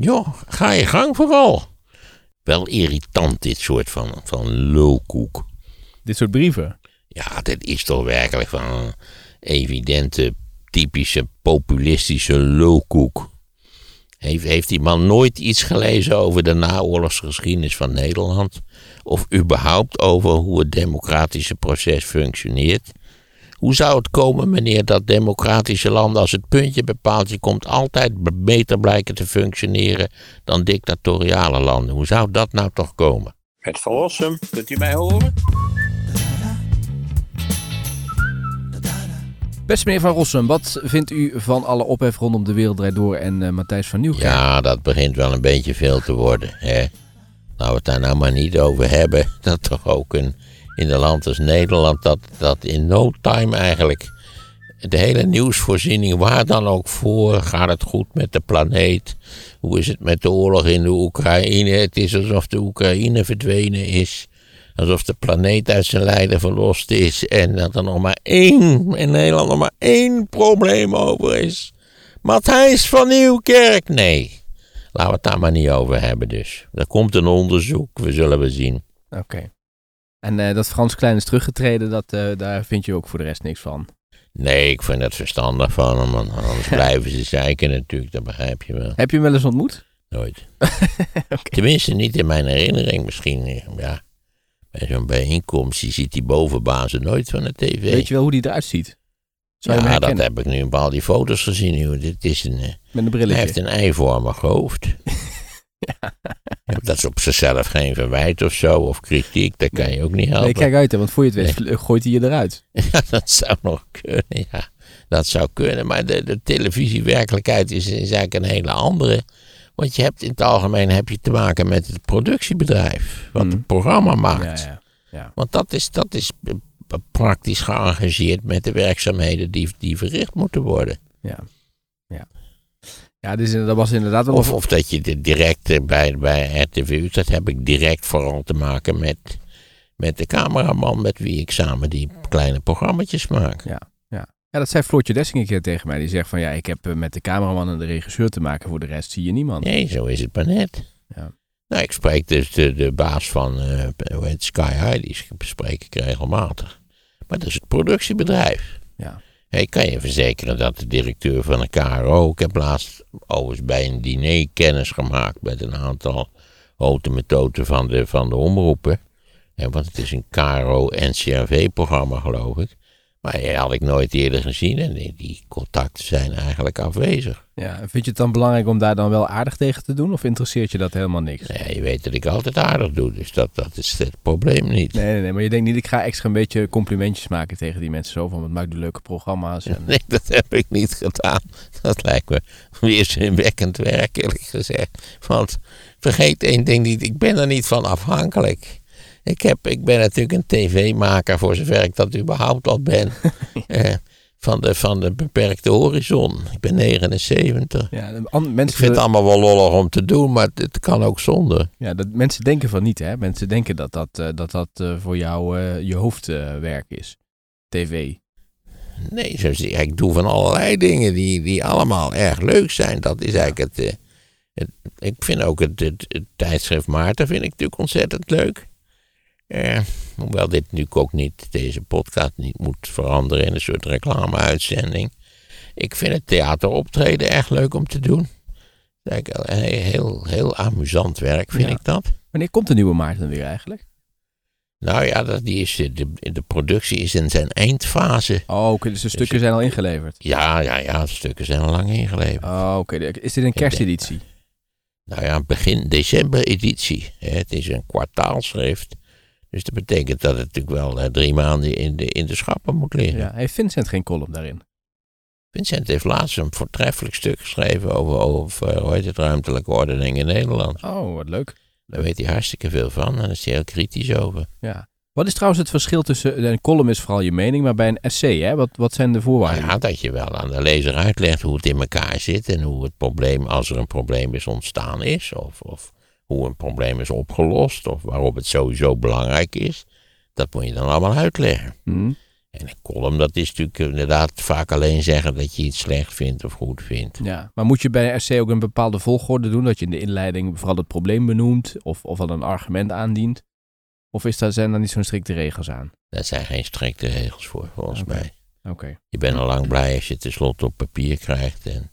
Ja, ga je gang vooral. Wel irritant dit soort van, van lulkoek. Dit soort brieven. Ja, dit is toch werkelijk van evidente, typische populistische lulkoek. Heeft, heeft die man nooit iets gelezen over de naoorlogsgeschiedenis van Nederland? Of überhaupt over hoe het democratische proces functioneert? Hoe zou het komen, meneer, dat democratische landen als het puntje bepaalt, je komt altijd beter blijken te functioneren dan dictatoriale landen? Hoe zou dat nou toch komen? Het verlossen, kunt u mij horen? Beste meneer Van Rossum, wat vindt u van alle ophef rondom de Wereld Draait Door en uh, Matthijs van Nieuwkerk? Ja, dat begint wel een beetje veel te worden. Hè? Nou, we het daar nou maar niet over hebben. Dat toch ook een, in een land als Nederland, dat, dat in no time eigenlijk de hele nieuwsvoorziening, waar dan ook voor, gaat het goed met de planeet? Hoe is het met de oorlog in de Oekraïne? Het is alsof de Oekraïne verdwenen is. Alsof de planeet uit zijn lijden verlost is en dat er nog maar één, in Nederland nog maar één probleem over is. Matthijs van Nieuwkerk, nee. Laten we het daar maar niet over hebben dus. Er komt een onderzoek, we zullen we zien. Oké. En uh, dat Frans Klein is teruggetreden, dat, uh, daar vind je ook voor de rest niks van? Nee, ik vind het verstandig van hem, want anders blijven ze zeiken natuurlijk, dat begrijp je wel. Heb je hem wel eens ontmoet? Nooit. okay. Tenminste niet in mijn herinnering, misschien, ja. Bij zo'n bijeenkomst, je ziet die bovenbazen nooit van de tv. Weet je wel hoe die eruit ziet? Zou ja, dat heb ik nu een paar die foto's gezien. Dit is een, Met een brilletje. Hij heeft een eivormig hoofd. ja. Dat is op zichzelf geen verwijt of zo, of kritiek, dat kan je ook niet helpen. Nee, kijk uit, hè, want voor je het weet gooit hij je eruit. Ja, dat zou nog kunnen, ja. Dat zou kunnen, maar de, de televisiewerkelijkheid is, is eigenlijk een hele andere. Want je hebt in het algemeen heb je te maken met het productiebedrijf, wat mm. het programma maakt. Ja, ja, ja. Want dat is, dat is praktisch geëngageerd met de werkzaamheden die, die verricht moeten worden. Ja, ja. Ja, dus dat was inderdaad wel... Of, of dat je direct bij, bij RTV dat heb ik direct vooral te maken met, met de cameraman met wie ik samen die kleine programma's maak. Ja, ja. Ja, dat zei Floortje Dessing een keer tegen mij. Die zegt van ja, ik heb met de cameraman en de regisseur te maken. Voor de rest zie je niemand. Nee, zo is het maar net. Ja. Nou, ik spreek dus de, de baas van uh, hoe heet Sky High, die bespreek ik regelmatig. Maar dat is het productiebedrijf. Ja. Ik kan je verzekeren dat de directeur van de KRO, ik heb laatst overigens bij een diner kennis gemaakt met een aantal houten van de, van de omroepen. want het is een KRO-NCRV-programma, geloof ik. Maar die had ik nooit eerder gezien en die, die, contacten zijn eigenlijk afwezig. Ja, vind je het dan belangrijk om daar dan wel aardig tegen te doen of interesseert je dat helemaal niks? Nee, je weet dat ik altijd aardig doe, dus dat, dat is het probleem niet. Nee, nee, nee, maar je denkt niet, ik ga extra een beetje complimentjes maken tegen die mensen zo van, wat maakt leuke programma's. En... Nee, dat heb ik niet gedaan. Dat lijkt me weerzinwekkend werk, eerlijk gezegd. Want vergeet één ding niet, ik ben er niet van afhankelijk. Ik, heb, ik ben natuurlijk een tv-maker, voor zover ik dat überhaupt al ben. eh, van, de, van de beperkte horizon. Ik ben 79. Ja, mensen, ik vind het allemaal wel lollig om te doen, maar het, kan ook zonder. Ja, dat, mensen denken van niet, hè? Mensen denken dat dat, uh, dat, dat uh, voor jou uh, je hoofdwerk is. TV. Nee, ik doe van allerlei dingen die, die allemaal erg leuk zijn. Dat is eigenlijk het, het ik vind ook het, het, het tijdschrift Maarten vind ik natuurlijk ontzettend leuk. Eh, hoewel dit nu ook niet, deze podcast niet moet veranderen in een soort reclameuitzending. Ik vind het theateroptreden erg leuk om te doen. Heel, heel, heel amusant werk vind ik dat. Wanneer komt de nieuwe Maarten weer eigenlijk? Nou ja, dat, die is, de, de productie is in zijn eindfase. Oh, oké, dus de stukken dus, zijn al ingeleverd? Ja, ja, ja, de stukken zijn al lang ingeleverd. Oh, oké. Is dit een kersteditie? Nou ja, begin december editie. Het is een kwartaalschrift. Dus dat betekent dat het natuurlijk wel drie maanden in de, in de schappen moet liggen. Ja, heeft Vincent geen column daarin? Vincent heeft laatst een voortreffelijk stuk geschreven over, over hoe heet het, ruimtelijke ordening in Nederland. Oh, wat leuk. Daar weet hij hartstikke veel van en daar is hij heel kritisch over. Ja. Wat is trouwens het verschil tussen, een column is vooral je mening, maar bij een essay, hè? Wat, wat zijn de voorwaarden? Ja, dat je wel aan de lezer uitlegt hoe het in elkaar zit en hoe het probleem, als er een probleem is ontstaan is, of, of hoe een probleem is opgelost of waarop het sowieso belangrijk is. Dat moet je dan allemaal uitleggen. Mhm. En een column, dat is natuurlijk inderdaad vaak alleen zeggen dat je iets slecht vindt of goed vindt. Ja, maar moet je bij een essay ook een bepaalde volgorde doen? Dat je in de inleiding vooral het probleem benoemt of, of al een argument aandient? Of is daar, zijn daar niet zo'n strikte regels aan? Daar zijn geen strikte regels voor, volgens mij. Oké. Je bent al lang blij als je het tenslotte op papier krijgt. En,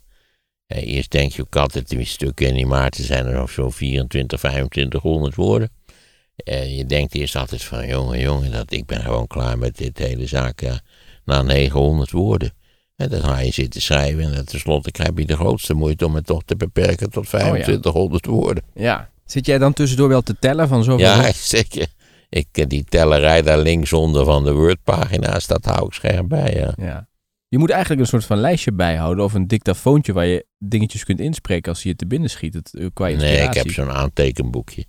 eerst denk je ook altijd, die stukken in die maarten zijn er nog zo'n 24, 2500 woorden. En je denkt eerst altijd van, jongen, jongen, dat, ik ben gewoon klaar met dit hele zaak ja, na 900 woorden. En dan ga je zitten schrijven en dan tenslotte krijg je de grootste moeite om het toch te beperken tot 2500 woorden. Ja. Zit jij dan tussendoor wel te tellen van zoveel? Ja, zeker. Ik, eh, die tellerij daar linksonder van de Word-pagina's, dat hou ik scherp bij, ja. Ja. Je moet eigenlijk een soort van lijstje bijhouden of een dictafoontje waar je dingetjes kunt inspreken als je je te binnen schiet. Het, eh, qua Nee, ik heb zo'n aantekenboekje.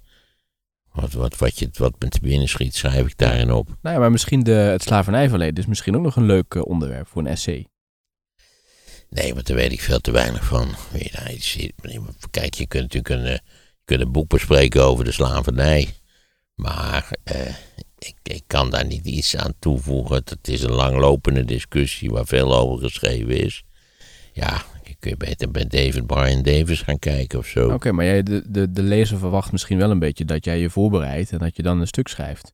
Wat, wat, wat, je, wat me te binnen schiet, schrijf ik daarin op. Nou ja, maar misschien de, het slavernijverleden is misschien ook nog een leuk eh, onderwerp voor een essay. Nee, want daar weet ik veel te weinig van. Nou, Kijk, je kunt natuurlijk een, eh, je kunt een boek bespreken over de slavernij. Maar ik, ik kan daar niet iets aan toevoegen. Het is een langlopende discussie waar veel over geschreven is. Ja, je kun je beter bij David Brian Davis gaan kijken of zo. Oké, maar jij, de, de, de lezer verwacht misschien wel een beetje dat jij je voorbereidt en dat je dan een stuk schrijft.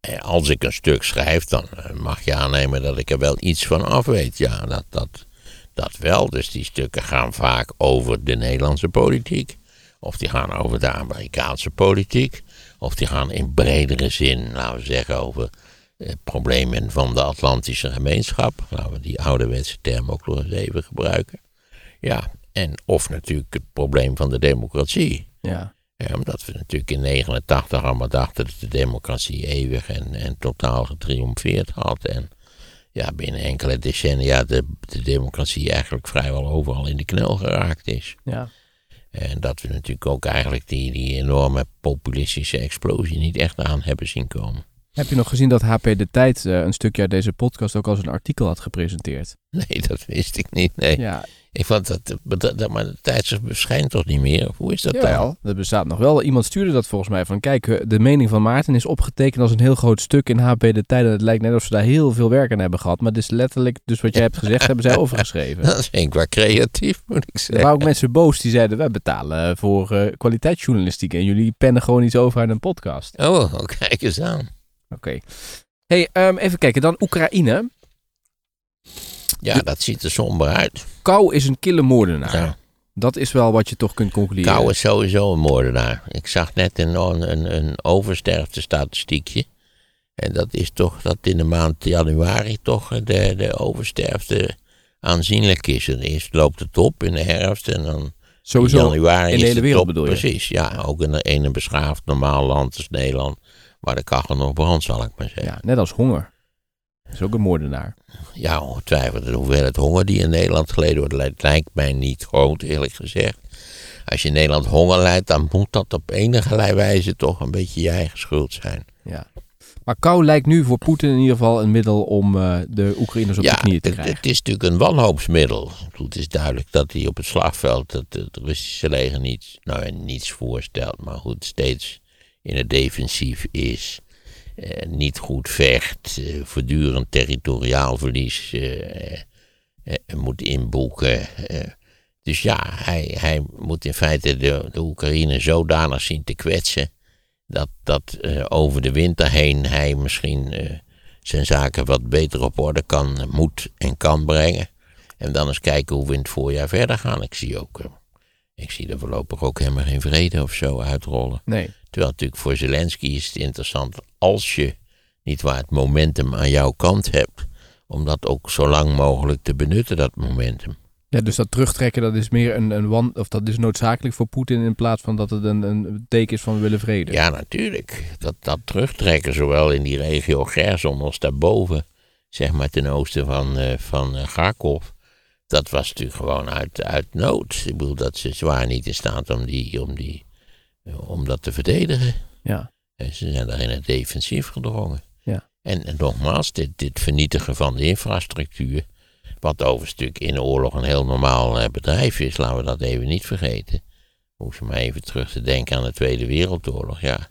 Eh, Als ik een stuk schrijf, dan eh, mag je aannemen dat ik er wel iets van af weet. Ja, dat, dat, dat wel. Dus die stukken gaan vaak over de Nederlandse politiek. Of die gaan over de Amerikaanse politiek. Of die gaan in bredere zin, laten we zeggen, over eh, problemen van de Atlantische gemeenschap. Laten we die ouderwetse term ook nog eens even gebruiken. Ja, en of natuurlijk het probleem van de democratie. Ja. Ja, omdat we natuurlijk in 89 allemaal dachten dat de democratie eeuwig en, en totaal getriomfeerd had. En ja, binnen enkele decennia de, de democratie eigenlijk vrijwel overal in de knel geraakt is. ja. En dat we natuurlijk ook eigenlijk die, die enorme populistische explosie niet echt aan hebben zien komen. Heb je nog gezien dat HP De Tijd eh, een stukje uit deze podcast ook als een artikel had gepresenteerd? Nee, dat wist ik niet. Nee. Ja, Ik vond dat, dat, dat- maar de tijdschrift verschijnt toch niet meer? Of hoe is dat dan? Jawel, dat bestaat nog wel. Iemand stuurde dat volgens mij van, kijk, eh, de mening van Maarten is opgetekend als een heel groot stuk in HP De Tijd. En het lijkt net alsof ze daar heel veel werk aan hebben gehad. Maar het is letterlijk, dus wat jij hebt gezegd, hebben zij overgeschreven. Dat vind ik wel creatief, moet ik Er zeggen. waren ook mensen boos die zeiden, wij betalen voor eh, kwaliteitsjournalistiek en jullie pennen gewoon iets over uit een podcast. Oh, kijk eens aan. Oké. Hey, ehm, even kijken, dan Oekraïne. Ja, dat ziet er somber uit. Kou is een kille moordenaar. Ja. Dat is wel wat je toch kunt concluderen. Kou is sowieso een moordenaar. Ik zag net een, een, een oversterfte-statistiekje. En dat is toch dat in de maand januari toch de, de oversterfte aanzienlijk is. En eerst loopt het op in de herfst en dan Sowieso in januari in de hele wereld bedoel je? Precies, ja. Ook in een, in een beschaafd normaal land als Nederland. Waar de kachel nog brandt, zal ik maar zeggen. Ja, net als honger. Dat is ook een moordenaar. Ja, ongetwijfeld. De hoeveelheid honger die in Nederland geleden wordt, lijkt, mij niet groot, eerlijk gezegd. Als je in Nederland honger lijdt, dan moet dat op enige wijze toch een beetje je eigen schuld zijn. Ja. Maar kou lijkt nu voor Poetin in ieder geval een middel om eh, de Oekraïners op ja, de knieën te het, krijgen. het is natuurlijk een wanhoopsmiddel. Het is duidelijk dat hij op het slagveld het, het Russische leger niets, nou, niets voorstelt, maar goed, steeds in het defensief is. eh, niet goed vecht, eh, voortdurend territoriaal verlies eh, moet inboeken. dus ja, hij, hij moet in feite de, de Oekraïne zodanig zien te kwetsen. Dat, dat over de winter heen hij misschien zijn zaken wat beter op orde kan, moet en kan brengen. En dan eens kijken hoe we in het voorjaar verder gaan. Ik zie ook, ik zie er voorlopig ook helemaal geen vrede of zo uitrollen. Nee. Terwijl natuurlijk voor Zelensky is het interessant als je niet waar het momentum aan jouw kant hebt, om dat ook zo lang mogelijk te benutten, dat momentum. Ja, dus dat terugtrekken, dat is meer een, een wan, of dat is noodzakelijk voor Poetin in plaats van dat het een, een teken is van we willen vrede. Ja, natuurlijk. Dat, dat terugtrekken, zowel in die regio Gerson als daarboven, zeg maar ten oosten van, eh van eh, Kharkov, dat was natuurlijk gewoon uit, uit nood. Ik bedoel, dat ze zwaar niet in staat om, die, om, die, om dat te verdedigen. Ja. En ze zijn daar in het defensief gedrongen. Ja. En, en nogmaals, dit, dit vernietigen van de infrastructuur, wat overigens in de oorlog een heel normaal eh, bedrijf is, laten we dat even niet vergeten. Hoef je maar even terug te denken aan de Tweede Wereldoorlog, ja.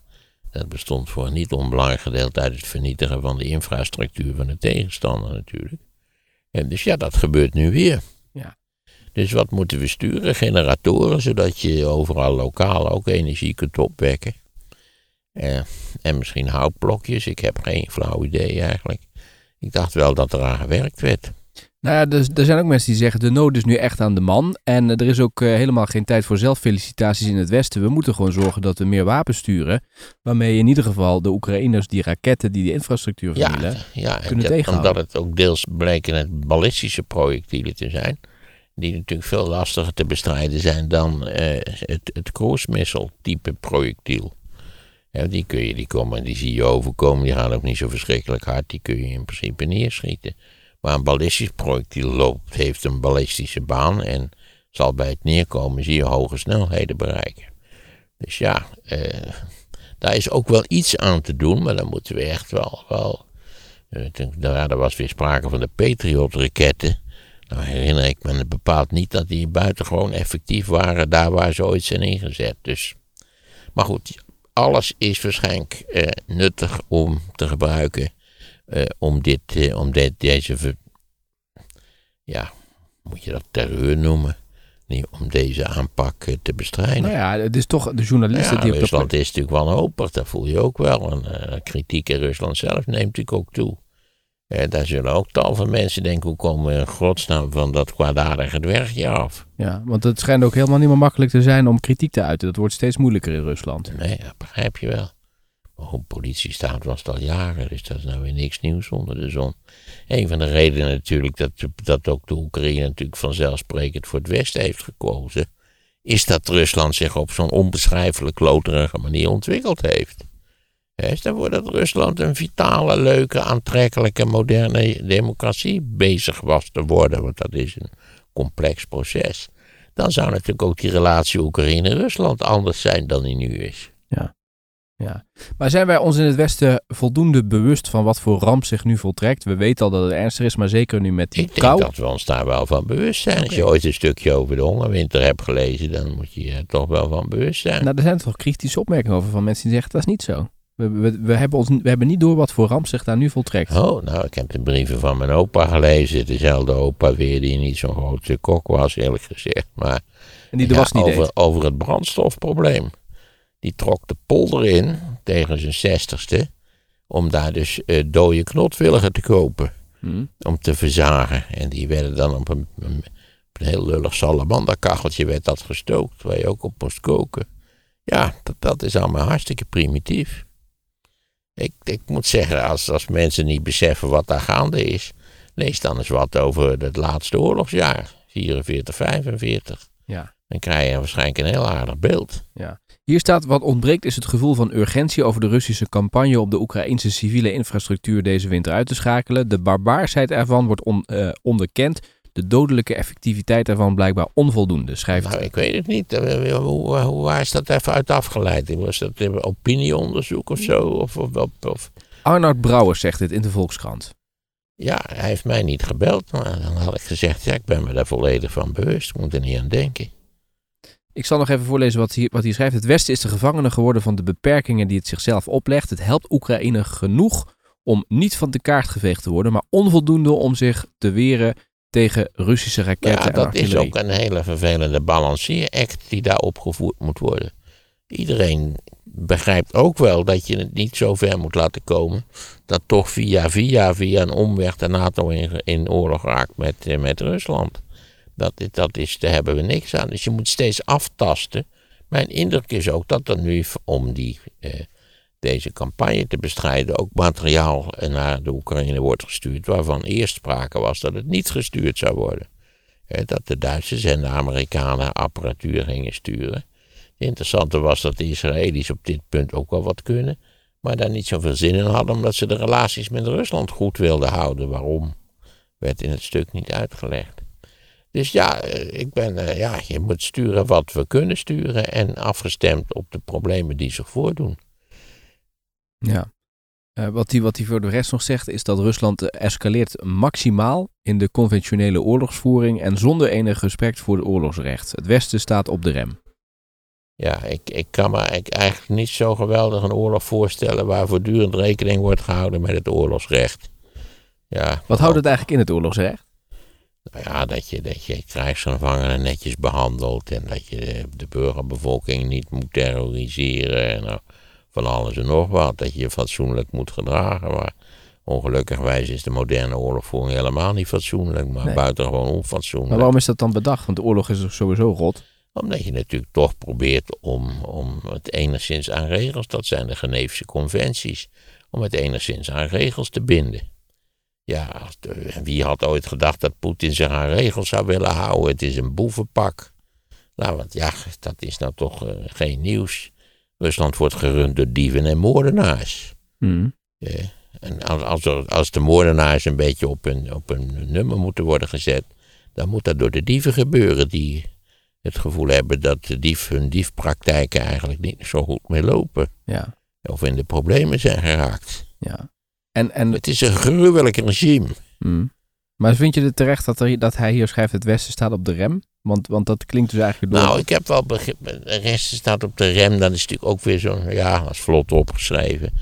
Dat bestond voor een niet onbelangrijk gedeelte uit het vernietigen van de infrastructuur van de tegenstander natuurlijk. En dus ja, dat gebeurt nu weer. Dus wat moeten we sturen? Generatoren, zodat je overal lokaal ook energie kunt opwekken. Eh, en misschien houtblokjes, ik heb geen flauw idee eigenlijk. Ik dacht wel dat er aan gewerkt werd. Nou ja, er, er zijn ook mensen die zeggen de nood is nu echt aan de man. En er is ook eh, helemaal geen tijd voor zelffelicitaties in het Westen. We moeten gewoon zorgen dat we meer wapens sturen. Waarmee in ieder geval de Oekraïners die raketten die de infrastructuur vernielen, ja, kunnen dat- tegenhouden. Omdat het ook deels bleken het ballistische projectielen te zijn. Die natuurlijk veel lastiger te bestrijden zijn dan eh, het, het cruise type projectiel. Ja, die, kun je, die, komen, die zie je overkomen, die gaan ook niet zo verschrikkelijk hard. Die kun je in principe neerschieten. Maar een ballistisch projectiel loopt, heeft een ballistische baan en zal bij het neerkomen zie je hoge snelheden bereiken. Dus ja, eh, daar is ook wel iets aan te doen, maar dan moeten we echt wel. wel nou was weer sprake van de Patriot-raketten. Nou herinner ik me bepaald niet dat die buitengewoon effectief waren daar waar ze ooit zijn ingezet. Dus, maar goed, alles is waarschijnlijk eh, nuttig om te gebruiken eh, om, dit, eh, om dit, deze, ja, moet je dat terreur noemen? Nee, om deze aanpak eh, te bestrijden. Nou ja, het is toch de journalisten Ja, die op dat Rusland is natuurlijk wanhopig, dat voel je ook wel. En eh, kritiek in Rusland zelf neemt natuurlijk ook toe. Eh, daar zullen ook tal van mensen denken, hoe komen we in godsnaam van dat kwaadaardige dwergje af? Ja, want het schijnt ook helemaal niet meer makkelijk te zijn om kritiek te uiten. Dat wordt steeds moeilijker in Rusland. Nee, dat begrijp je wel. Maar goed, politiestaat was het al jaren, dus dat is nou weer niks nieuws onder de zon. Een van de redenen natuurlijk dat, dat ook de Oekraïne natuurlijk vanzelfsprekend voor het Westen heeft gekozen, is dat Rusland zich op zo'n onbeschrijfelijk loterige manier ontwikkeld heeft. Stel voor dat Rusland een vitale, leuke, aantrekkelijke, moderne democratie bezig was te worden, want dat is een complex proces. Dan zou natuurlijk ook die relatie Oekraïne-Rusland anders zijn dan die nu is. Ja. Maar zijn wij ons in het Westen voldoende bewust van wat voor ramp zich nu voltrekt? We weten al dat het ernstig is, maar zeker nu met die Ik denk kou. dat we ons daar wel van bewust zijn. Als je ooit een stukje over de hongerwinter hebt gelezen, dan moet je er toch wel van bewust zijn. Nou, er zijn toch kritische opmerkingen over van mensen die zeggen dat is niet zo. We, we, we, hebben, ons, we hebben niet door wat voor ramp zich daar nu voltrekt. Oh, nou, ik heb de brieven van mijn opa gelezen. Dezelfde opa weer die niet zo'n grote kok was, eerlijk gezegd. Maar En die er ja, was niet over, deed. over het brandstofprobleem. Die trok de polder in tegen zijn zestigste. Om daar dus eh, dode knotwilligen te kopen. Hm. om te verzagen. En die werden dan op een, een heel lullig salamanderkacheltje werd dat gestookt, waar je ook op moest koken. Ja, dat, dat is allemaal hartstikke primitief. Ik, ik moet zeggen, als, als mensen niet beseffen wat daar gaande is, lees dan eens wat over het laatste oorlogsjaar, 44, 45. Ja. Dan krijg je waarschijnlijk een heel aardig beeld. Hier staat wat ontbreekt is het gevoel van urgentie over de Russische campagne om de Oekraïnse civiele infrastructuur deze winter uit te schakelen. De barbaarsheid ervan wordt on- eh, onderkend. De dodelijke effectiviteit ervan blijkbaar onvoldoende, schrijft Nou, ik weet het niet. Eh, Hoe, hoe, waar is dat even uit afgeleid? Was dat een opinieonderzoek of zo? Of, of, of, Arnoud Brouwers zegt dit in de Volkskrant. Ja, hij heeft mij niet gebeld, maar dan had ik gezegd, ja, ik ben me daar volledig van bewust. Ik moet er niet aan denken. Ik zal nog even voorlezen wat hier, wat hier schrijft. Het Westen is de gevangene geworden van de beperkingen die het zichzelf oplegt. Het helpt Oekraïne genoeg om niet van de kaart geveegd te worden, maar onvoldoende om zich te weren tegen Russische raketten Ja, en dat is ook een hele vervelende balanceeract die daar opgevoerd moet worden. Iedereen begrijpt ook wel dat je het niet zo ver moet laten komen dat toch via via via een omweg de NATO in, in oorlog raakt met, eh, met Rusland. Dat, dat is, daar hebben we niks aan. Dus je moet steeds aftasten. Mijn indruk is ook dat er nu om die, eh, deze campagne te bestrijden ook materiaal naar de Oekraïne wordt gestuurd, waarvan eerst sprake was dat het niet gestuurd zou worden. Dat de Duitsers en de Amerikanen apparatuur gingen sturen. Het interessante was dat de Israëli's op dit punt ook wel wat kunnen, maar daar niet zoveel zin in hadden, omdat ze de relaties met Rusland goed wilden houden. Waarom? Werd in het stuk niet uitgelegd. Dus ja, eh, ik ben, eh, ja, je moet sturen wat we kunnen sturen en afgestemd op de problemen die zich voordoen. Ja. Eh, wat, hij, wat hij voor de rest nog zegt is dat Rusland eh, escaleert maximaal in de conventionele oorlogsvoering en zonder enig respect voor het oorlogsrecht. Het Westen staat op de rem. Ja, ik, ik kan me eigenlijk niet zo geweldig een oorlog voorstellen waar voortdurend rekening wordt gehouden met het oorlogsrecht. Ja, Wat houdt het eigenlijk in het oorlogsrecht? Nou ja, dat je, dat je krijgsgevangenen netjes behandelt en dat je de, de burgerbevolking niet moet terroriseren en nou, van alles en nog wat. Dat je je fatsoenlijk moet gedragen. Maar ongelukkigwijs is de moderne oorlogvoering helemaal niet fatsoenlijk, maar Nee. buitengewoon onfatsoenlijk. Maar waarom is dat dan bedacht? Want de oorlog is sowieso rot. Omdat je natuurlijk toch probeert om, om het enigszins aan regels, dat zijn de Geneefse conventies, om het enigszins aan regels te binden. Ja, wie had ooit gedacht dat Poetin zich aan regels zou willen houden? Het is een boevenpak. Nou, want ja, dat is nou toch eh, geen nieuws. Rusland wordt gerund door dieven en moordenaars. Hm. Eh, en als, als, er- als de moordenaars een beetje op hun, op hun nummer moeten worden gezet, dan moet dat door de dieven gebeuren die het gevoel hebben dat de dief, hun diefpraktijken eigenlijk niet zo goed meer lopen. Ja, Of in de problemen zijn geraakt. ja. En, en, Het is een gruwelijk regime. hm. Maar vind je het terecht dat, dat hij hier schrijft het Westen staat op de rem? Want, want dat klinkt dus eigenlijk door... Nou, ik heb wel begrip. De rest staat op de rem. Dat is natuurlijk ook weer zo'n. Ja, is vlot opgeschreven.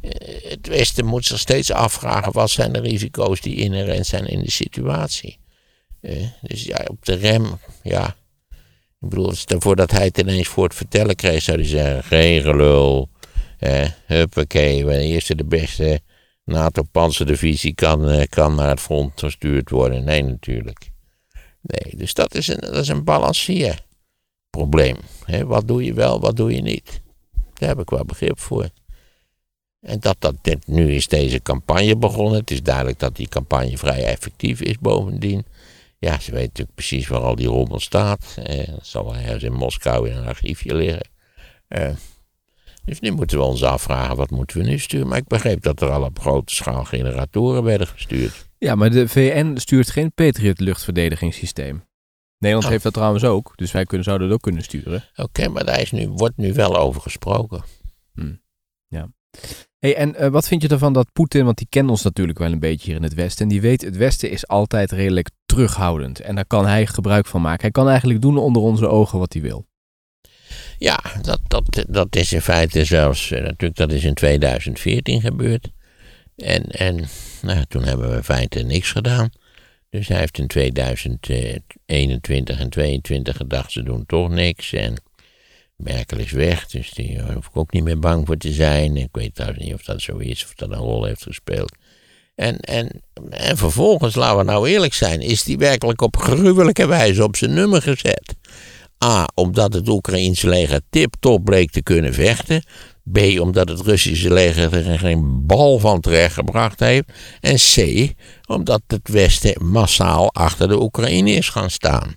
Eh, Het Westen moet zich steeds afvragen. wat zijn de risico's die inherent zijn in de situatie. Eh, dus ja, op de rem. Ja. Ik bedoel, stel voor dat hij het ineens voor het vertellen kreeg. zou hij zeggen: geen gelul. Eh, huppakee, we eerste de beste. NATO-panzerdivisie kan, eh, kan naar het front gestuurd worden. Nee, natuurlijk. Nee, dus dat is een, dat is een. Hè, wat doe je wel, wat doe je niet? Daar heb ik wel begrip voor. En dat, dat dit, nu is deze campagne begonnen. Het is duidelijk dat die campagne vrij effectief is bovendien. Ja, ze weten natuurlijk precies waar al die rommel staat. Eh, dat zal wel ergens in Moskou in een archiefje liggen. Eh, dus nu moeten we ons afvragen, wat moeten we nu sturen? Maar ik begreep dat er al op grote schaal generatoren werden gestuurd. Ja, maar de VN stuurt geen Patriot luchtverdedigingssysteem. Nederland Oh. heeft dat trouwens ook, dus wij kunnen, zouden dat ook kunnen sturen. Oké, maar daar is nu, wordt nu wel over gesproken. Hey, en eh, wat vind je ervan dat Poetin, want die kent ons natuurlijk wel een beetje hier in het Westen, en die weet het Westen is altijd redelijk terughoudend. En daar kan hij gebruik van maken. Hij kan eigenlijk doen onder onze ogen wat hij wil. Ja, dat, dat, dat is in feite zelfs, eh, natuurlijk, dat is in 2014 gebeurd. En, en nou, toen hebben we in feite niks gedaan. Dus hij heeft in 2021 en 2022 gedacht, ze doen toch niks. En Merkel is weg, dus die eh, hoef ik ook niet meer bang voor te zijn. Ik weet trouwens niet of dat zo is, of dat een rol heeft gespeeld. En, en, en vervolgens, laten we nou eerlijk zijn, is die werkelijk op gruwelijke wijze op zijn nummer gezet. A, omdat het Oekraïense leger tip-top bleek te kunnen vechten. B, omdat het Russische leger er geen bal van terechtgebracht heeft. En C, omdat het Westen massaal achter de Oekraïne is gaan staan.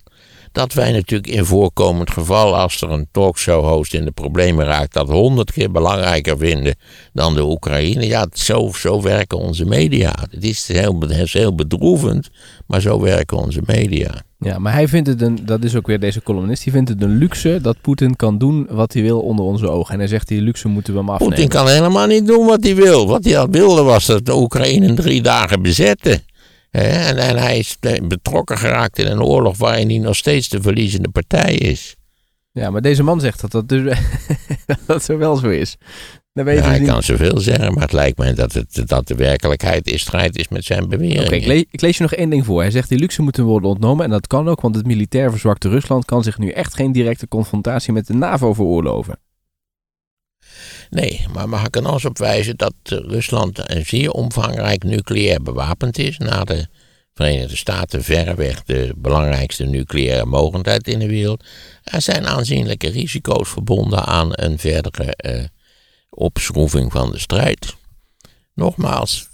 Dat wij natuurlijk in voorkomend geval, als er een talkshow-host in de problemen raakt, dat honderd keer belangrijker vinden dan de Oekraïne. Ja, zo, zo werken onze media. Het is heel, het is heel bedroevend, maar zo werken onze media. Ja, maar hij vindt het een, dat is ook weer deze columnist, die vindt het een luxe dat Poetin kan doen wat hij wil onder onze ogen. En hij zegt die luxe moeten we hem afnemen. Poetin kan helemaal niet doen wat hij wil. Wat hij al wilde was dat de Oekraïne in drie dagen bezetten. En, en hij is betrokken geraakt in een oorlog waarin hij nog steeds de verliezende partij is. Ja, maar deze man zegt dat dat, dus, dat zo wel zo is. Dan weet Ja, dus hij niet- kan zoveel zeggen, maar het lijkt mij dat, het, dat de werkelijkheid in strijd is met zijn beweringen. Oké, ik, le- ik lees je nog één ding voor. Hij zegt die luxe moeten worden ontnomen. En dat kan ook, want het militair verzwakte Rusland kan zich nu echt geen directe confrontatie met de NAVO veroorloven. Nee, maar mag ik er nog op wijzen dat eh, Rusland een zeer omvangrijk nucleair bewapend is. Na de Verenigde Staten verreweg de belangrijkste nucleaire mogendheid in de wereld. Er zijn aanzienlijke risico's verbonden aan een verdere eh, opschroeving van de strijd. Nogmaals,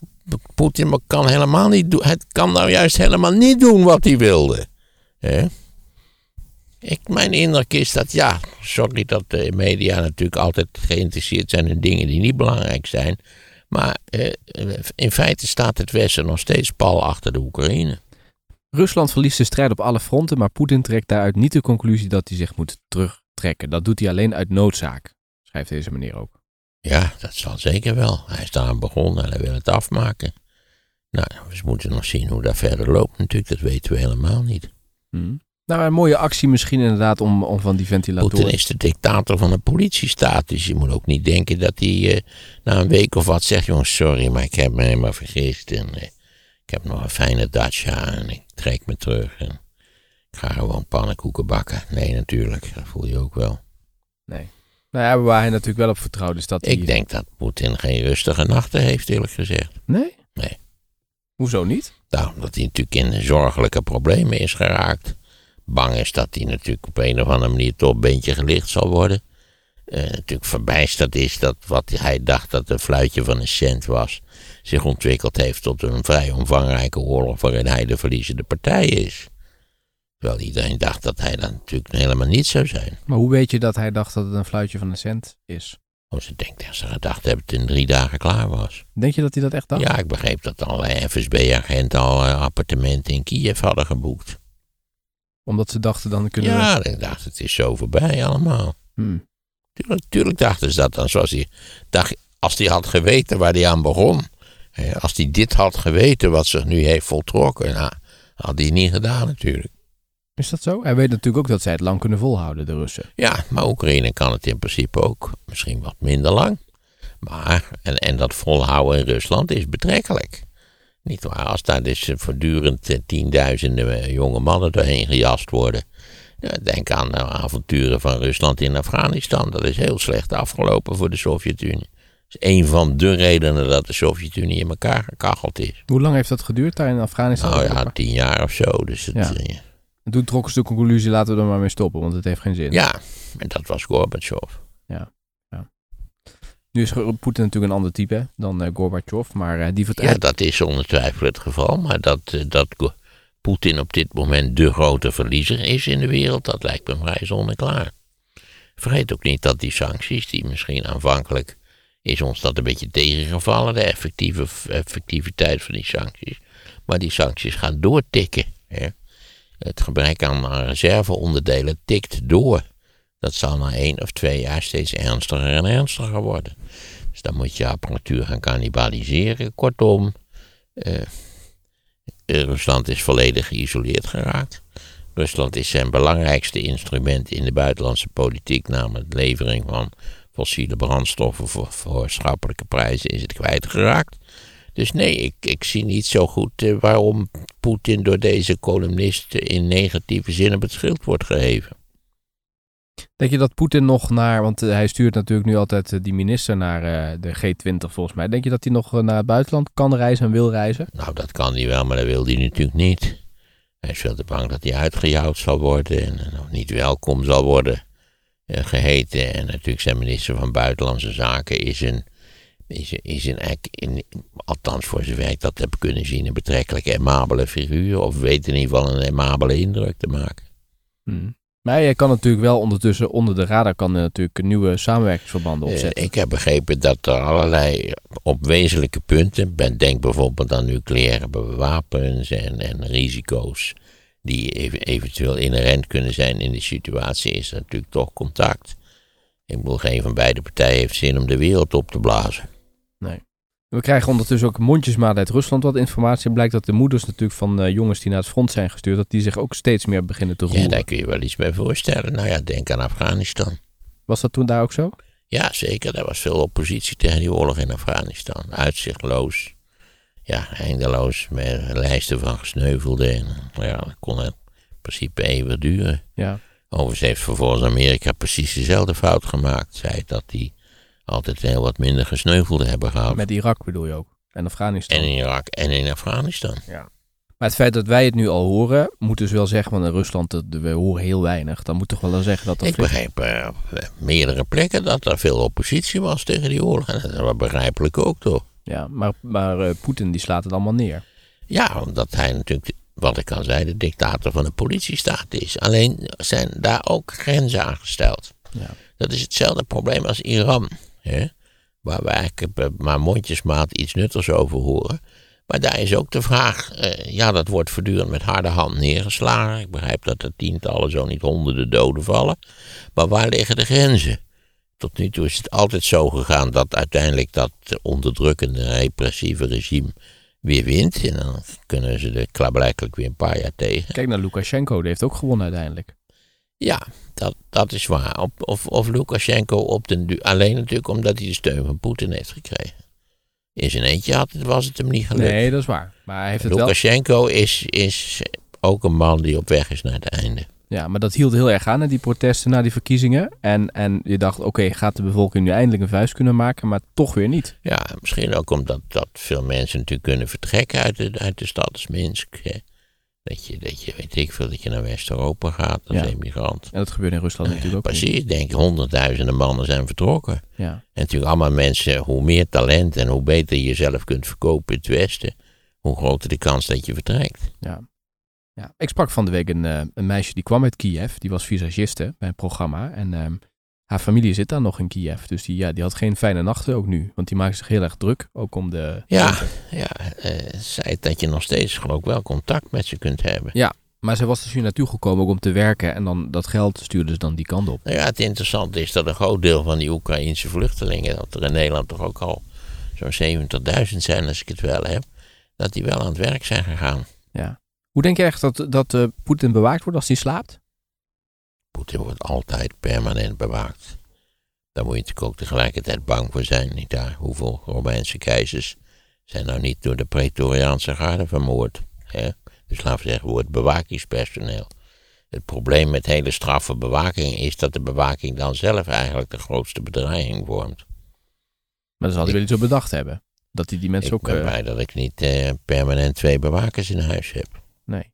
Poetin kan helemaal niet doen. Het kan nou juist helemaal niet doen wat hij wilde. Hè? Ik, mijn indruk is dat, ja, sorry dat de media natuurlijk altijd geïnteresseerd zijn in dingen die niet belangrijk zijn. Maar eh, in feite staat het Westen nog steeds pal achter de Oekraïne. Rusland verliest de strijd op alle fronten, maar Poetin trekt daaruit niet de conclusie dat hij zich moet terugtrekken. Dat doet hij alleen uit noodzaak, schrijft deze meneer ook. Ja, dat zal zeker wel. Hij is daaraan begonnen en hij wil het afmaken. Nou, we moeten nog zien hoe dat verder loopt natuurlijk. Dat weten we helemaal niet. Hm. Nou, een mooie actie misschien inderdaad om, om van die ventilatoren... Poetin is de dictator van een politiestaat. Dus je moet ook niet denken dat hij eh, na een week of wat zegt... jongens, sorry, maar ik heb me helemaal vergist. En eh, ik heb nog een fijne dacha en ik trek me terug. En ik ga gewoon pannenkoeken bakken. Nee, natuurlijk. Dat voel je ook wel. Nee. Nou ja, waar hij natuurlijk wel op vertrouwt is dat hij... Ik denk dat Poetin geen rustige nachten heeft, eerlijk gezegd. Nee? Nee. Hoezo niet? Nou, dat hij natuurlijk in zorgelijke problemen is geraakt. Bang is dat hij natuurlijk op een of andere manier toch een beetje gelicht zal worden. Eh, natuurlijk verbijsterd is dat wat hij dacht dat een fluitje van een cent was, zich ontwikkeld heeft tot een vrij omvangrijke oorlog waarin hij de verliezende partij is. Terwijl iedereen dacht dat hij dat natuurlijk helemaal niet zou zijn. Maar hoe weet je dat hij dacht dat het een fluitje van een cent is? Of ze denkt dat ze gedacht hebben dat het in drie dagen klaar was. Denk je dat hij dat echt dacht? Ja, ik begreep dat allerlei FSB-agenten al eh, appartementen in Kiev hadden geboekt. Omdat ze dachten dan kunnen we... Ja, ik dacht het is zo voorbij allemaal. Hmm. Tuurlijk, tuurlijk dachten ze dat dan. Zoals hij dacht, als hij had geweten waar hij aan begon. hè, Als hij dit had geweten wat zich nu heeft voltrokken. Nou, had hij niet gedaan natuurlijk. Is dat zo? Hij weet natuurlijk ook dat zij het lang kunnen volhouden, de Russen. Ja, maar Oekraïne kan het in principe ook. Misschien wat minder lang. Maar, en, en dat volhouden in Rusland is betrekkelijk. Niet waar, als daar dus eh, voortdurend eh, tienduizenden eh, jonge mannen doorheen gejast worden. Ja, denk aan de avonturen van Rusland in Afghanistan. Dat is heel slecht afgelopen voor de Sovjet-Unie. Dat is een van de redenen dat de Sovjet-Unie in elkaar gekacheld is. Hoe lang heeft dat geduurd daar in Afghanistan? Nou ja, tien jaar of zo. Dus het, Ja. En toen trokken ze de conclusie, laten we er maar mee stoppen, want het heeft geen zin. ja, en dat was Gorbachev. Nu is Poetin natuurlijk een ander type dan eh, Gorbachev, maar eh, die Ja, vertrouwt... dat is zonder twijfel het geval. Maar dat, eh, dat Poetin op dit moment de grote verliezer is in de wereld, dat lijkt me vrij zonneklaar. Vergeet ook niet dat die sancties, die misschien aanvankelijk is ons dat een beetje tegengevallen, de effectieve, effectiviteit van die sancties. Maar die sancties gaan doortikken. Hè. Het gebrek aan reserveonderdelen tikt door. Dat zal na één of twee jaar steeds ernstiger en ernstiger worden. Dus dan moet je apparatuur gaan cannibaliseren. Kortom, eh, Rusland is volledig geïsoleerd geraakt. Rusland is zijn belangrijkste instrument in de buitenlandse politiek, namelijk de levering van fossiele brandstoffen voor, voor schappelijke prijzen, is het kwijtgeraakt. Dus nee, ik, ik zie niet zo goed eh, waarom Poetin door deze columnisten in negatieve zin op het schild wordt geheven. Denk je dat Poetin nog naar, want eh, hij stuurt natuurlijk nu altijd eh, die minister naar eh, de G20 volgens mij. Denk je dat hij nog naar het buitenland kan reizen en wil reizen? Nou, dat kan hij wel, maar dat wil hij natuurlijk niet. Hij is veel te bang dat hij uitgejouwd zal worden en nog niet welkom zal worden eh, geheten. En natuurlijk zijn minister van Buitenlandse Zaken is een, is, een- is een, in, althans voor zover ik dat heb kunnen zien, een betrekkelijk aimabele figuur. Of weet in ieder geval een aimabele indruk te maken. Hmm. Maar je kan natuurlijk wel ondertussen onder de radar kan natuurlijk nieuwe samenwerkingsverbanden Eh, opzetten. ik heb begrepen dat er allerlei op wezenlijke punten, denk bijvoorbeeld aan nucleaire bewapens en, en risico's die ev- eventueel inherent kunnen zijn in de situatie, is er natuurlijk toch contact. Ik bedoel, geen van beide partijen heeft zin om de wereld op te blazen. We krijgen ondertussen ook mondjesmaat uit Rusland wat informatie. Blijkt dat de moeders natuurlijk van eh, jongens die naar het front zijn gestuurd, dat die zich ook steeds meer beginnen te Ja, roeren. daar kun je wel iets bij voorstellen. Nou ja, denk aan Afghanistan. Was dat toen daar ook zo? Ja, zeker. Er was veel oppositie tegen die oorlog in Afghanistan. Uitzichtloos. Ja, eindeloos. Met lijsten van gesneuvelden. En, nou ja, dat kon in principe eeuwig duren. Ja. Overigens heeft vervolgens Amerika precies dezelfde fout gemaakt. Zei dat die altijd heel wat minder gesneuvelden hebben gehad. Met Irak bedoel je ook. En Afghanistan. En in Irak en in Afghanistan. Maar het feit dat wij het nu al horen, moet dus wel zeggen, want in Rusland, we horen heel weinig. Dan moet toch wel zeggen dat er Ik begreep eh, meerdere plekken dat er veel oppositie was tegen die oorlog. En dat is wel begrijpelijk ook toch. Ja, maar, maar eh, Poetin die slaat het allemaal neer. Ja, omdat hij natuurlijk, wat ik al zei, de dictator van de politiestaat is. Alleen zijn daar ook grenzen aan gesteld. Ja. Dat is hetzelfde probleem als Iran. Hè? Waar we eigenlijk maar mondjesmaat iets nuttigs over horen. Maar daar is ook de vraag, eh, ja, dat wordt voortdurend met harde hand neergeslagen. Ik begrijp dat er tientallen, zo niet honderden doden vallen. Maar waar liggen de grenzen? Tot nu toe is het altijd zo gegaan dat uiteindelijk dat onderdrukkende, repressieve regime weer wint. En dan kunnen ze er klaarblijkelijk weer een paar jaar tegen. Kijk naar Lukashenko, die heeft ook gewonnen uiteindelijk. Ja, dat, dat is waar. Of, of Lukashenko op den alleen natuurlijk omdat hij de steun van Poetin heeft gekregen. In zijn eentje had het, was het hem niet gelukt. Nee, dat is waar. Maar hij heeft het wel. Lukashenko is, is ook een man die op weg is naar het einde. Ja, maar dat hield heel erg aan, hè, die protesten na die verkiezingen. En, en je dacht, oké, gaat de bevolking nu eindelijk een vuist kunnen maken, maar toch weer niet. Ja, misschien ook omdat dat veel mensen natuurlijk kunnen vertrekken uit de, uit de stad Minsk. Hè. Dat je, dat je, weet ik veel, dat je naar West-Europa gaat als Ja. emigrant. En dat gebeurt in Rusland natuurlijk ook. niet. Precies, ik denk honderdduizenden mannen zijn vertrokken. Ja. En natuurlijk allemaal mensen, hoe meer talent en hoe beter je jezelf kunt verkopen in het Westen, hoe groter de kans dat je vertrekt. Ja. ja. Ik sprak van de week een, eh, een meisje die kwam uit Kiev. Die was visagiste bij een programma. En ehm, haar familie zit daar nog in Kiev. Dus die, ja, die had geen fijne nachten ook nu. Want die maakte zich heel erg druk. Ook om de... Ja, ja eh, zei dat je nog steeds geloof ik wel contact met ze kunt hebben. Maar ze was dus hier naartoe gekomen ook om te werken. En dan dat geld stuurde ze dan die kant op. Nou ja, het interessante is dat een groot deel van die Oekraïnse vluchtelingen, dat er in Nederland toch ook al zo'n 70.000 zijn als ik het wel heb, dat die wel aan het werk zijn gegaan. Hoe denk je echt dat, dat eh, Poetin bewaakt wordt als hij slaapt? Poetin wordt altijd permanent bewaakt. Daar moet je natuurlijk ook tegelijkertijd bang voor zijn. Niet daar. Hoeveel Romeinse keizers zijn nou niet door de Praetoriaanse garde vermoord? Hè? Dus laten we zeggen, wordt bewakingspersoneel. Het probleem met hele straffe bewaking is dat de bewaking dan zelf eigenlijk de grootste bedreiging vormt. Maar dan zal hij wel iets op bedacht hebben. Dat hij die mensen ik ook... ben eh, blij dat ik niet eh, permanent twee bewakers in huis heb. nee.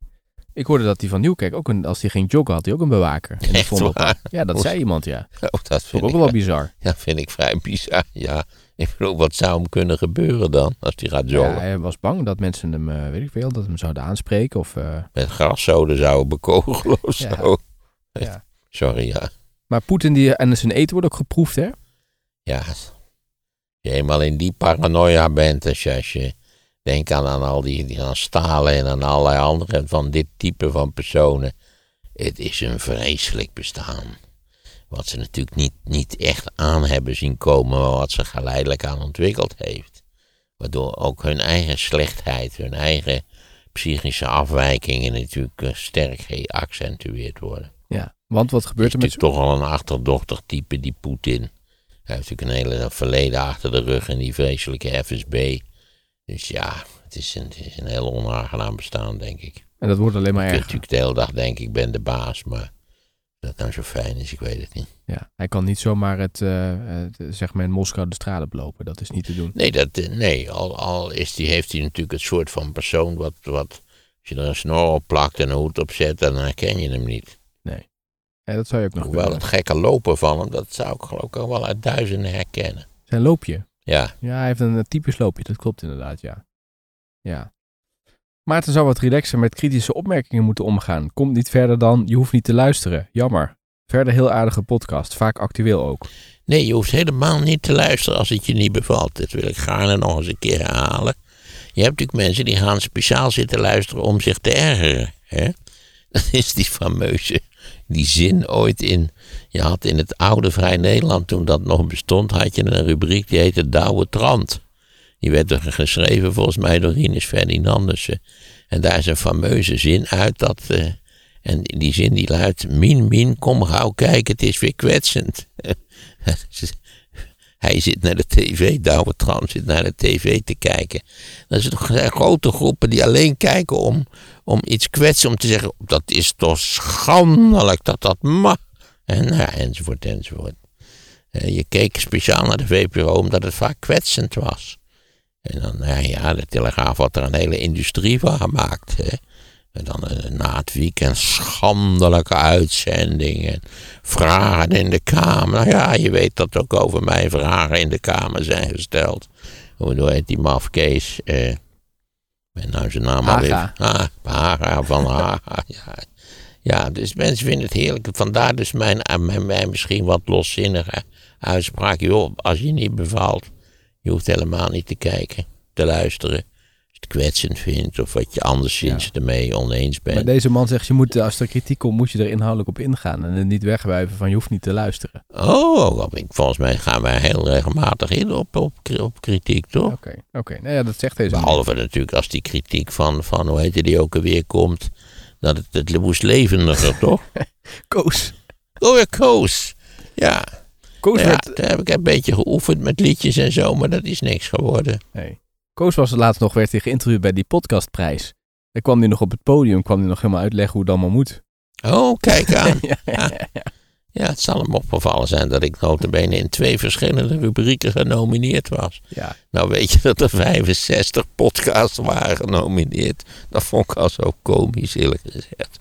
Ik hoorde dat hij van Nieuwkerk ook een... Als hij ging joggen had hij ook een bewaker. En Echt vond waar? Ja, dat zei iemand, ja. Oh, dat Vond ik ook wel bizar. ja, vind ik vrij bizar. Ja, ik bedoel, wat zou hem kunnen gebeuren dan als hij gaat Ja, joggen? hij was bang dat mensen hem, eh, weet ik veel, dat hem zouden aanspreken. Of, eh, Met graszoden zouden bekogelen of Ja. zo. ja. Sorry, ja. Maar Poetin die, en zijn eten wordt ook geproefd, hè? Ja, als je eenmaal in die paranoia bent, als je, als je denkt aan, aan al die, die aan Stalen en aan allerlei andere van dit type van personen. Het is een vreselijk bestaan. Wat ze natuurlijk niet, niet echt aan hebben zien komen, maar wat ze geleidelijk aan ontwikkeld heeft. Waardoor ook hun eigen slechtheid, hun eigen psychische afwijkingen natuurlijk eh, sterk geaccentueerd worden. Ja. Want wat gebeurt is er met natuurlijk toch al een achterdochtig type, die Poetin. Hij heeft natuurlijk een hele verleden achter de rug in die vreselijke FSB. Dus ja, het is een, het is een heel onaangenaam bestaan, denk ik. En dat wordt alleen maar erger. natuurlijk de hele dag denken, ik ben de baas, maar dat nou zo fijn is, ik weet het niet. Ja. Hij kan niet zomaar het, eh, het, zeg maar in Moskou de straat oplopen. Dat is niet te doen. Nee, dat, eh, nee al, al is die, heeft hij natuurlijk het soort van persoon wat, wat, als je er een snor op plakt en een hoed op zet, dan herken je hem niet. Ja, dat zou je ook nog Hoewel het gekke lopen van hem, dat zou ik geloof ik ook wel uit duizenden herkennen. Zijn loopje. Ja, Ja, hij heeft een eh, typisch loopje. Dat klopt inderdaad, ja. Ja. Maarten zou wat relaxer met kritische opmerkingen moeten omgaan. Komt niet verder dan, je hoeft niet te luisteren. Jammer. Verder heel aardige podcast. Vaak actueel ook. Nee, je hoeft helemaal niet te luisteren als het je niet bevalt. Dat wil ik gaarne nog eens een keer herhalen. Je hebt natuurlijk mensen die gaan speciaal zitten luisteren om zich te ergeren. Hè? Dat is die fameuze, die zin ooit in... Je had in het oude Vrij Nederland, toen dat nog bestond, had je een rubriek die heette Douwe Trant. Die werd er geschreven volgens mij door Rinus Ferdinandussen. En daar is een fameuze zin uit dat... eh, en die zin die luidt, min, min, kom gauw kijken, het is weer kwetsend. Hij zit naar de tv, Douwe zit naar de tv te kijken. Dat zijn grote groepen die alleen kijken om, om iets kwetsen, om te zeggen, dat is toch schandelijk dat dat mag. En ja, enzovoort, enzovoort. Je keek speciaal naar de VPRO omdat het vaak kwetsend was. En dan, nou ja, de Telegraaf had er een hele industrie van gemaakt. Hè. En dan eh, na het weekend schandelijke uitzendingen. Vragen in de Kamer. Nou ja, je weet dat ook over mij vragen in de Kamer zijn gesteld. Hoe heet die mafkees? Eh, ik ben nou zijn naam al Haga. Ah, Haga van Haga. Ja. ja, dus mensen vinden het heerlijk. Vandaar dus mijn, eh, mijn, mijn misschien wat loszinnige uitspraak. Joh, als je niet bevalt, je hoeft helemaal niet te kijken, te luisteren. Het kwetsend vindt of wat je anderszins ermee oneens bent. Maar deze man zegt, je moet, als er kritiek komt, moet je er inhoudelijk op ingaan. En het niet wegwijven van je hoeft niet te luisteren. Oh, ik- volgens mij gaan wij heel regelmatig in op, op, op kritiek, toch? Oké, oké. Nou ja, dat zegt deze man. Behalve natuurlijk als die kritiek van, van hoe heet die ook alweer komt, dat het, het moest levendiger, toch? Koos. Oh ja, Koos. Ja, Koos, ja, werd, daar heb ik een beetje geoefend met liedjes en zo, maar dat is niks geworden. nee. Koos was laatst nog, werd hij geïnterviewd bij die podcastprijs. Daar kwam hij nog op het podium, kwam hij nog helemaal uitleggen hoe het allemaal moet. Oh, kijk aan. ja, ja, ja. Ja, het zal hem opgevallen zijn dat ik notabene in twee verschillende rubrieken genomineerd was. ja. Nou weet je dat er 65 podcasts waren genomineerd. Dat vond ik al zo komisch eerlijk gezegd.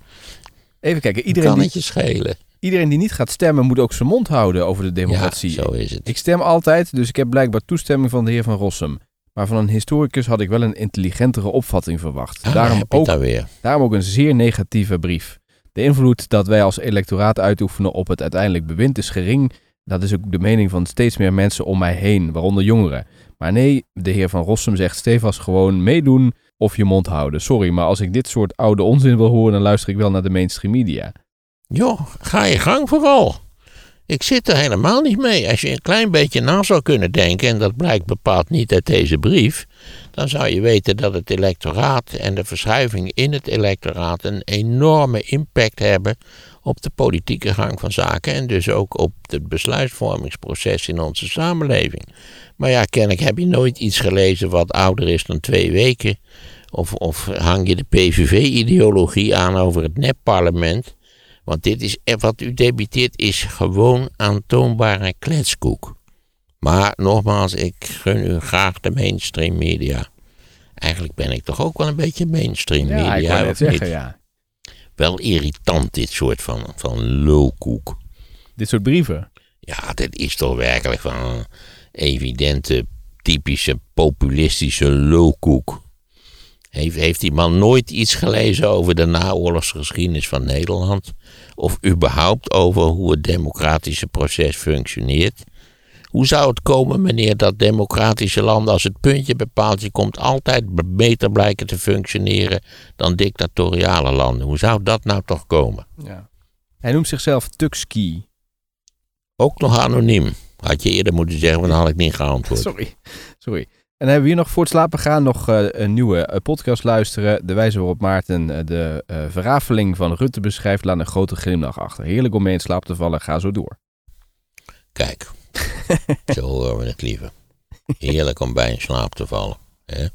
Even kijken, Iedereen kan het je schelen. iedereen die niet gaat stemmen moet ook zijn mond houden over de Ja, democratie. zo is het. Ik stem altijd, dus ik heb blijkbaar toestemming van de heer Van Rossum. Maar van een historicus had ik wel een intelligentere opvatting verwacht. Ah, daarom, ook, weer. daarom ook een zeer negatieve brief. De invloed dat wij als electoraat uitoefenen op het uiteindelijk bewind is gering. Dat is ook de mening van steeds meer mensen om mij heen, waaronder jongeren. Maar nee, de heer Van Rossum zegt stevast gewoon meedoen of je mond houden. Sorry, maar als ik dit soort oude onzin wil horen, dan luister ik wel naar de mainstream media. Joh, ga je gang vooral. Ik zit er helemaal niet mee. Als je een klein beetje na zou kunnen denken, en dat blijkt bepaald niet uit deze brief, dan zou je weten dat het electoraat en de verschuiving in het electoraat een enorme impact hebben op de politieke gang van zaken en dus ook op het besluitvormingsproces in onze samenleving. Maar ja, kennelijk heb je nooit iets gelezen wat ouder is dan twee weken. Of, of hang je de PVV-ideologie aan over het nepparlement. Want dit is, wat u debiteert is gewoon aantoonbare kletskoek. Maar nogmaals, ik gun u graag de mainstream media. Eigenlijk ben ik toch ook wel een beetje mainstream Ja, ik media, wou net of zeggen, ja. Wel irritant, dit soort van, van lulkoek. Dit soort brieven. Ja, dit is toch werkelijk van evidente, typische, populistische lulkoek. Heeft, heeft die man nooit iets gelezen over de naoorlogsgeschiedenis van Nederland? Of überhaupt over hoe het democratische proces functioneert? Hoe zou het komen, meneer, dat democratische landen als het puntje bij paaltje komt altijd beter blijken te functioneren dan dictatoriale landen? Hoe zou dat nou toch komen? Ja. Hij noemt zichzelf Tuxki. Ook nog anoniem. Had je eerder moeten zeggen, want dan had ik niet geantwoord. Sorry. Sorry. En dan hebben we hier nog voor het slapen gaan nog eh, een nieuwe eh, podcast luisteren. De wijze waarop Maarten eh, de verrafeling van Rutte beschrijft laat een grote glimlach achter. Heerlijk om mee in slaap te vallen. Ga zo door. Kijk, zo horen we het liever. Heerlijk om bij in slaap te vallen. Hè?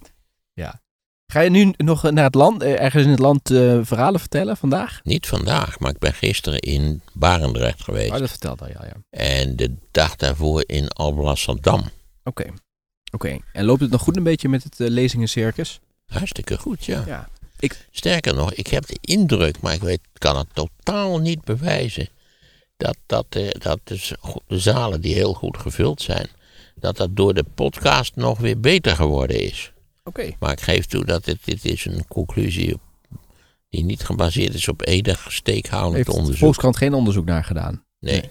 Ga je nu nog naar het land, ergens in het land verhalen vertellen vandaag? Niet vandaag, maar ik ben gisteren in Barendrecht geweest. Oh, dat vertelde al, ja. ja. En de dag daarvoor in Alblasserdam. Oké. Oké. En loopt het nog goed een beetje met het eh, lezingencircus? Hartstikke goed, ja. Ja. Sterker nog, ik heb de indruk, maar ik weet, kan het totaal niet bewijzen, dat, dat, eh, dat de, z- de zalen die heel goed gevuld zijn, dat dat door de podcast nog weer beter geworden is. Oké. Maar ik geef toe dat dit, dit is een conclusie die niet gebaseerd is op enig steekhoudend Heeft de onderzoek. Volkskrant geen onderzoek naar gedaan? Nee.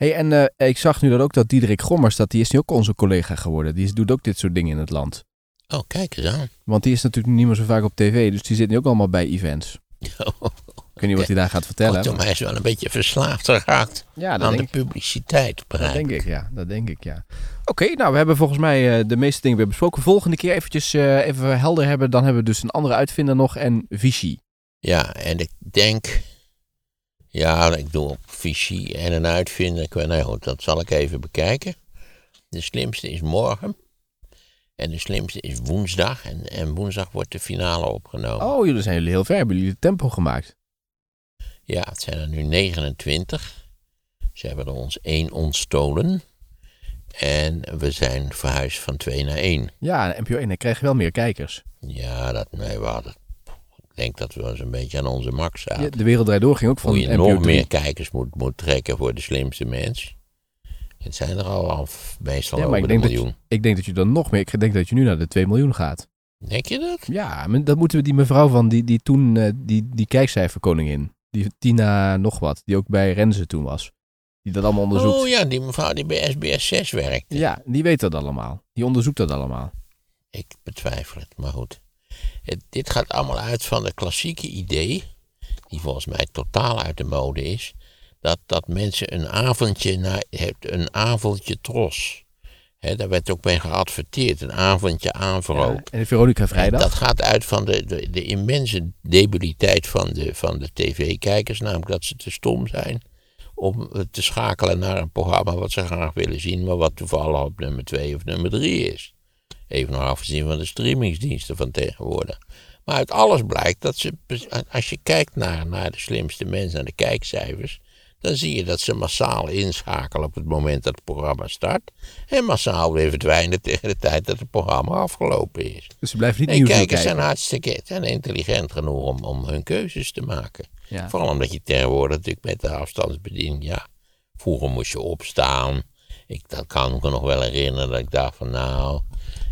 Hey, en eh, ik zag nu dat ook dat Diederik Gommers, dat die is nu ook onze collega geworden. Die is- doet ook dit soort dingen in het land. Oh, kijk eens aan. Want die is natuurlijk niet meer zo vaak op tv, dus die zit nu ook allemaal bij events. Ik weet niet wat hij daar gaat vertellen. Kortom, maar- hij is wel een beetje verslaafd geraakt Ja, aan de publiciteit. dat denk ik. ik, ja. Dat denk ik, ja. Oké, nou, we hebben volgens mij eh, de meeste dingen weer besproken. Volgende keer eventjes eh, even helder hebben. Dan hebben we dus een andere uitvinder nog en Vichy. Ja, en ik denk... Ja, ik doe op Vichy en een uitvinder. Nou goed, dat zal ik even bekijken. De slimste is morgen. En de slimste is woensdag. En, en woensdag wordt de finale opgenomen. Oh, jullie zijn jullie heel ver. Hebben jullie het tempo gemaakt? Ja, het zijn er nu 29. Ze hebben er ons één ontstolen. En we zijn verhuisd van 2 naar 1. Ja, NPO 1, dan krijg je wel meer kijkers. Ja, dat, nee, we hadden... Ik denk dat we eens een beetje aan onze max zaten. Ja, de Wereld Draait Door ging ook van Hoe je nog 3. meer kijkers moet, moet trekken voor de slimste mens. Het zijn er al, al meestal Ja, maar over ik de denk, dat, miljoen. je- ik denk dat je dan nog meer... Ik denk dat je nu naar de 2 miljoen gaat. Denk je dat? Ja, maar dat moeten we die mevrouw van die, die toen, eh, die, die kijkcijferkoningin. Die Tina nog wat, die ook bij Renze toen was. Die dat allemaal onderzoekt. Oh ja, die mevrouw die bij SBS 6 werkt. Ja, die weet dat allemaal. Die onderzoekt dat allemaal. Ik betwijfel het, maar goed. Het- dit gaat allemaal uit van de klassieke idee, die volgens mij totaal uit de mode is, dat, dat mensen een avondje, naar, hebt een avondje tros. Daar werd ook mee geadverteerd, een avondje aanverrook. En Veronica Vrijdag. Dat gaat uit van de, de, de immense debiliteit van de, van de tv-kijkers, namelijk dat ze te stom zijn om eh, te schakelen naar een programma wat ze graag willen zien, maar wat toevallig op nummer 2 of nummer 3 is. Even nog afgezien van de streamingsdiensten van tegenwoordig. Maar uit alles blijkt dat ze, als je kijkt naar, naar de slimste mensen en de kijkcijfers, dan zie je dat ze massaal inschakelen op het moment dat het programma start. En massaal weer verdwijnen tegen de tijd dat het programma afgelopen is. Dus ze blijven niet Nee, nieuws kijkers kijken. zijn hartstikke intelligent genoeg om, om hun keuzes te maken. Ja. Vooral omdat je tegenwoordig natuurlijk met de afstandsbediening, ja, vroeger moest je opstaan. Ik dat kan me nog wel herinneren dat ik dacht van nou,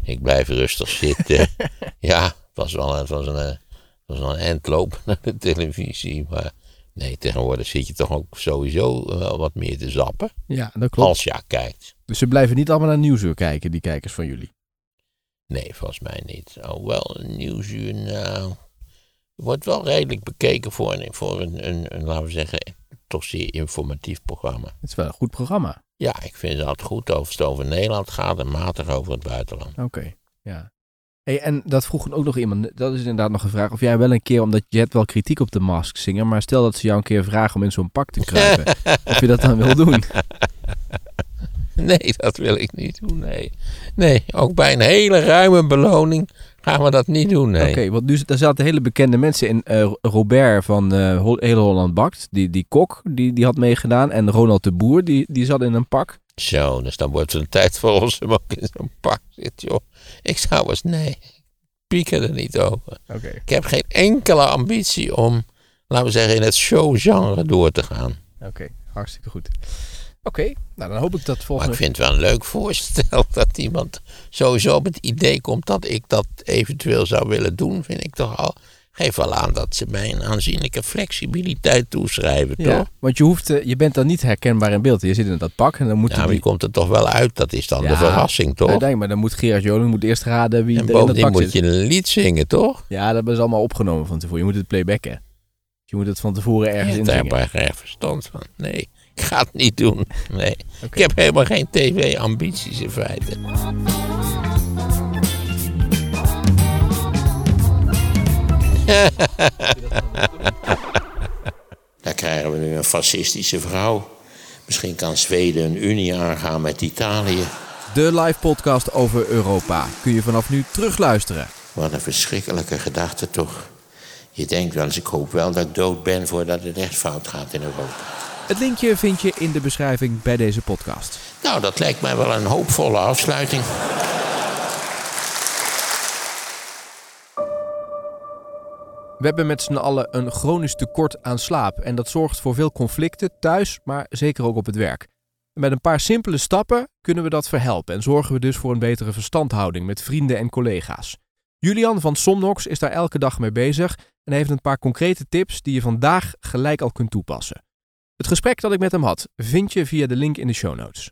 ik blijf rustig zitten. ja, het was wel het was een, eh, het was een naar de televisie. Maar nee, tegenwoordig zit je toch ook sowieso wel wat meer te zappen. Ja, dat klopt. Als je kijkt. Dus ze blijven niet allemaal naar Nieuwsuur kijken, die kijkers van jullie. Nee, volgens mij niet. Oh, wel een nieuwsuur, nou... Wordt wel redelijk bekeken voor een, voor een, een, een, laten we zeggen, toch zeer informatief programma. Het is wel een goed programma. Ja, ik vind het altijd goed of het over Nederland gaat en matig over het buitenland. Oké, ja. Hey, en dat vroeg ook nog iemand, dat is inderdaad nog een vraag. Of jij wel een keer, omdat je hebt wel kritiek op de Mask Singer, maar stel dat ze jou een keer vragen om in zo'n pak te kruipen, of je dat dan wil doen. Nee, dat wil ik niet doen, nee. Nee, ook bij een hele ruime beloning gaan we dat niet doen, nee. Oké, want nu daar zaten hele bekende mensen in. Eh, Robert van Hol- Hele Holland Bakt, die, die kok, die, die had meegedaan. En Ronald de Boer, die, die zat in een pak. Zo, dus dan wordt het een tijd voor ons om ook in zo'n pak zit, joh. Ik zou eens, nee, pieken er niet over. Oké. Ik heb geen enkele ambitie om, laten we zeggen, in het showgenre door te gaan. Oké, hartstikke goed. Oké, nou dan hoop ik dat Maar volgende... ik vind het wel een leuk voorstel dat iemand sowieso op het idee komt dat ik dat eventueel zou willen doen. Vind ik toch al. Geef wel aan dat ze mij een aanzienlijke flexibiliteit toeschrijven, Ja, toch? want je, hoeft, eh, je bent dan niet herkenbaar in beeld. Je zit in dat pak en dan moet Ja, maar je komt er toch wel uit. Dat is dan Ja, de verrassing, toch? Nee, maar dan moet Gerard Joling moet eerst raden wie en er in dat bovendien pak moet zit. je een lied zingen, toch? Ja, dat is allemaal opgenomen van tevoren. Je moet het playbacken. Je moet het van tevoren ergens Ja, in daar heb ik geen verstand van. Nee, ik ga het niet doen. Nee. Ik heb helemaal geen tv-ambities in feite. Daar krijgen we nu een fascistische vrouw. Misschien kan Zweden een unie aangaan met Italië. De live podcast over Europa kun je vanaf nu terugluisteren. Wat een verschrikkelijke gedachte toch. Je denkt wel eens, ik hoop wel dat ik dood ben voordat het echt fout gaat in Europa. Het linkje vind je in de beschrijving bij deze podcast. Nou, dat lijkt mij wel een hoopvolle afsluiting. We hebben met z'n allen een chronisch tekort aan slaap en dat zorgt voor veel conflicten thuis, maar zeker ook op het werk. Met een paar simpele stappen kunnen we dat verhelpen en zorgen we dus voor een betere verstandhouding met vrienden en collega's. Julian van Somnox is daar elke dag mee bezig en heeft een paar concrete tips die je vandaag gelijk al kunt toepassen. Het gesprek dat ik met hem had vind je via de link in de show notes.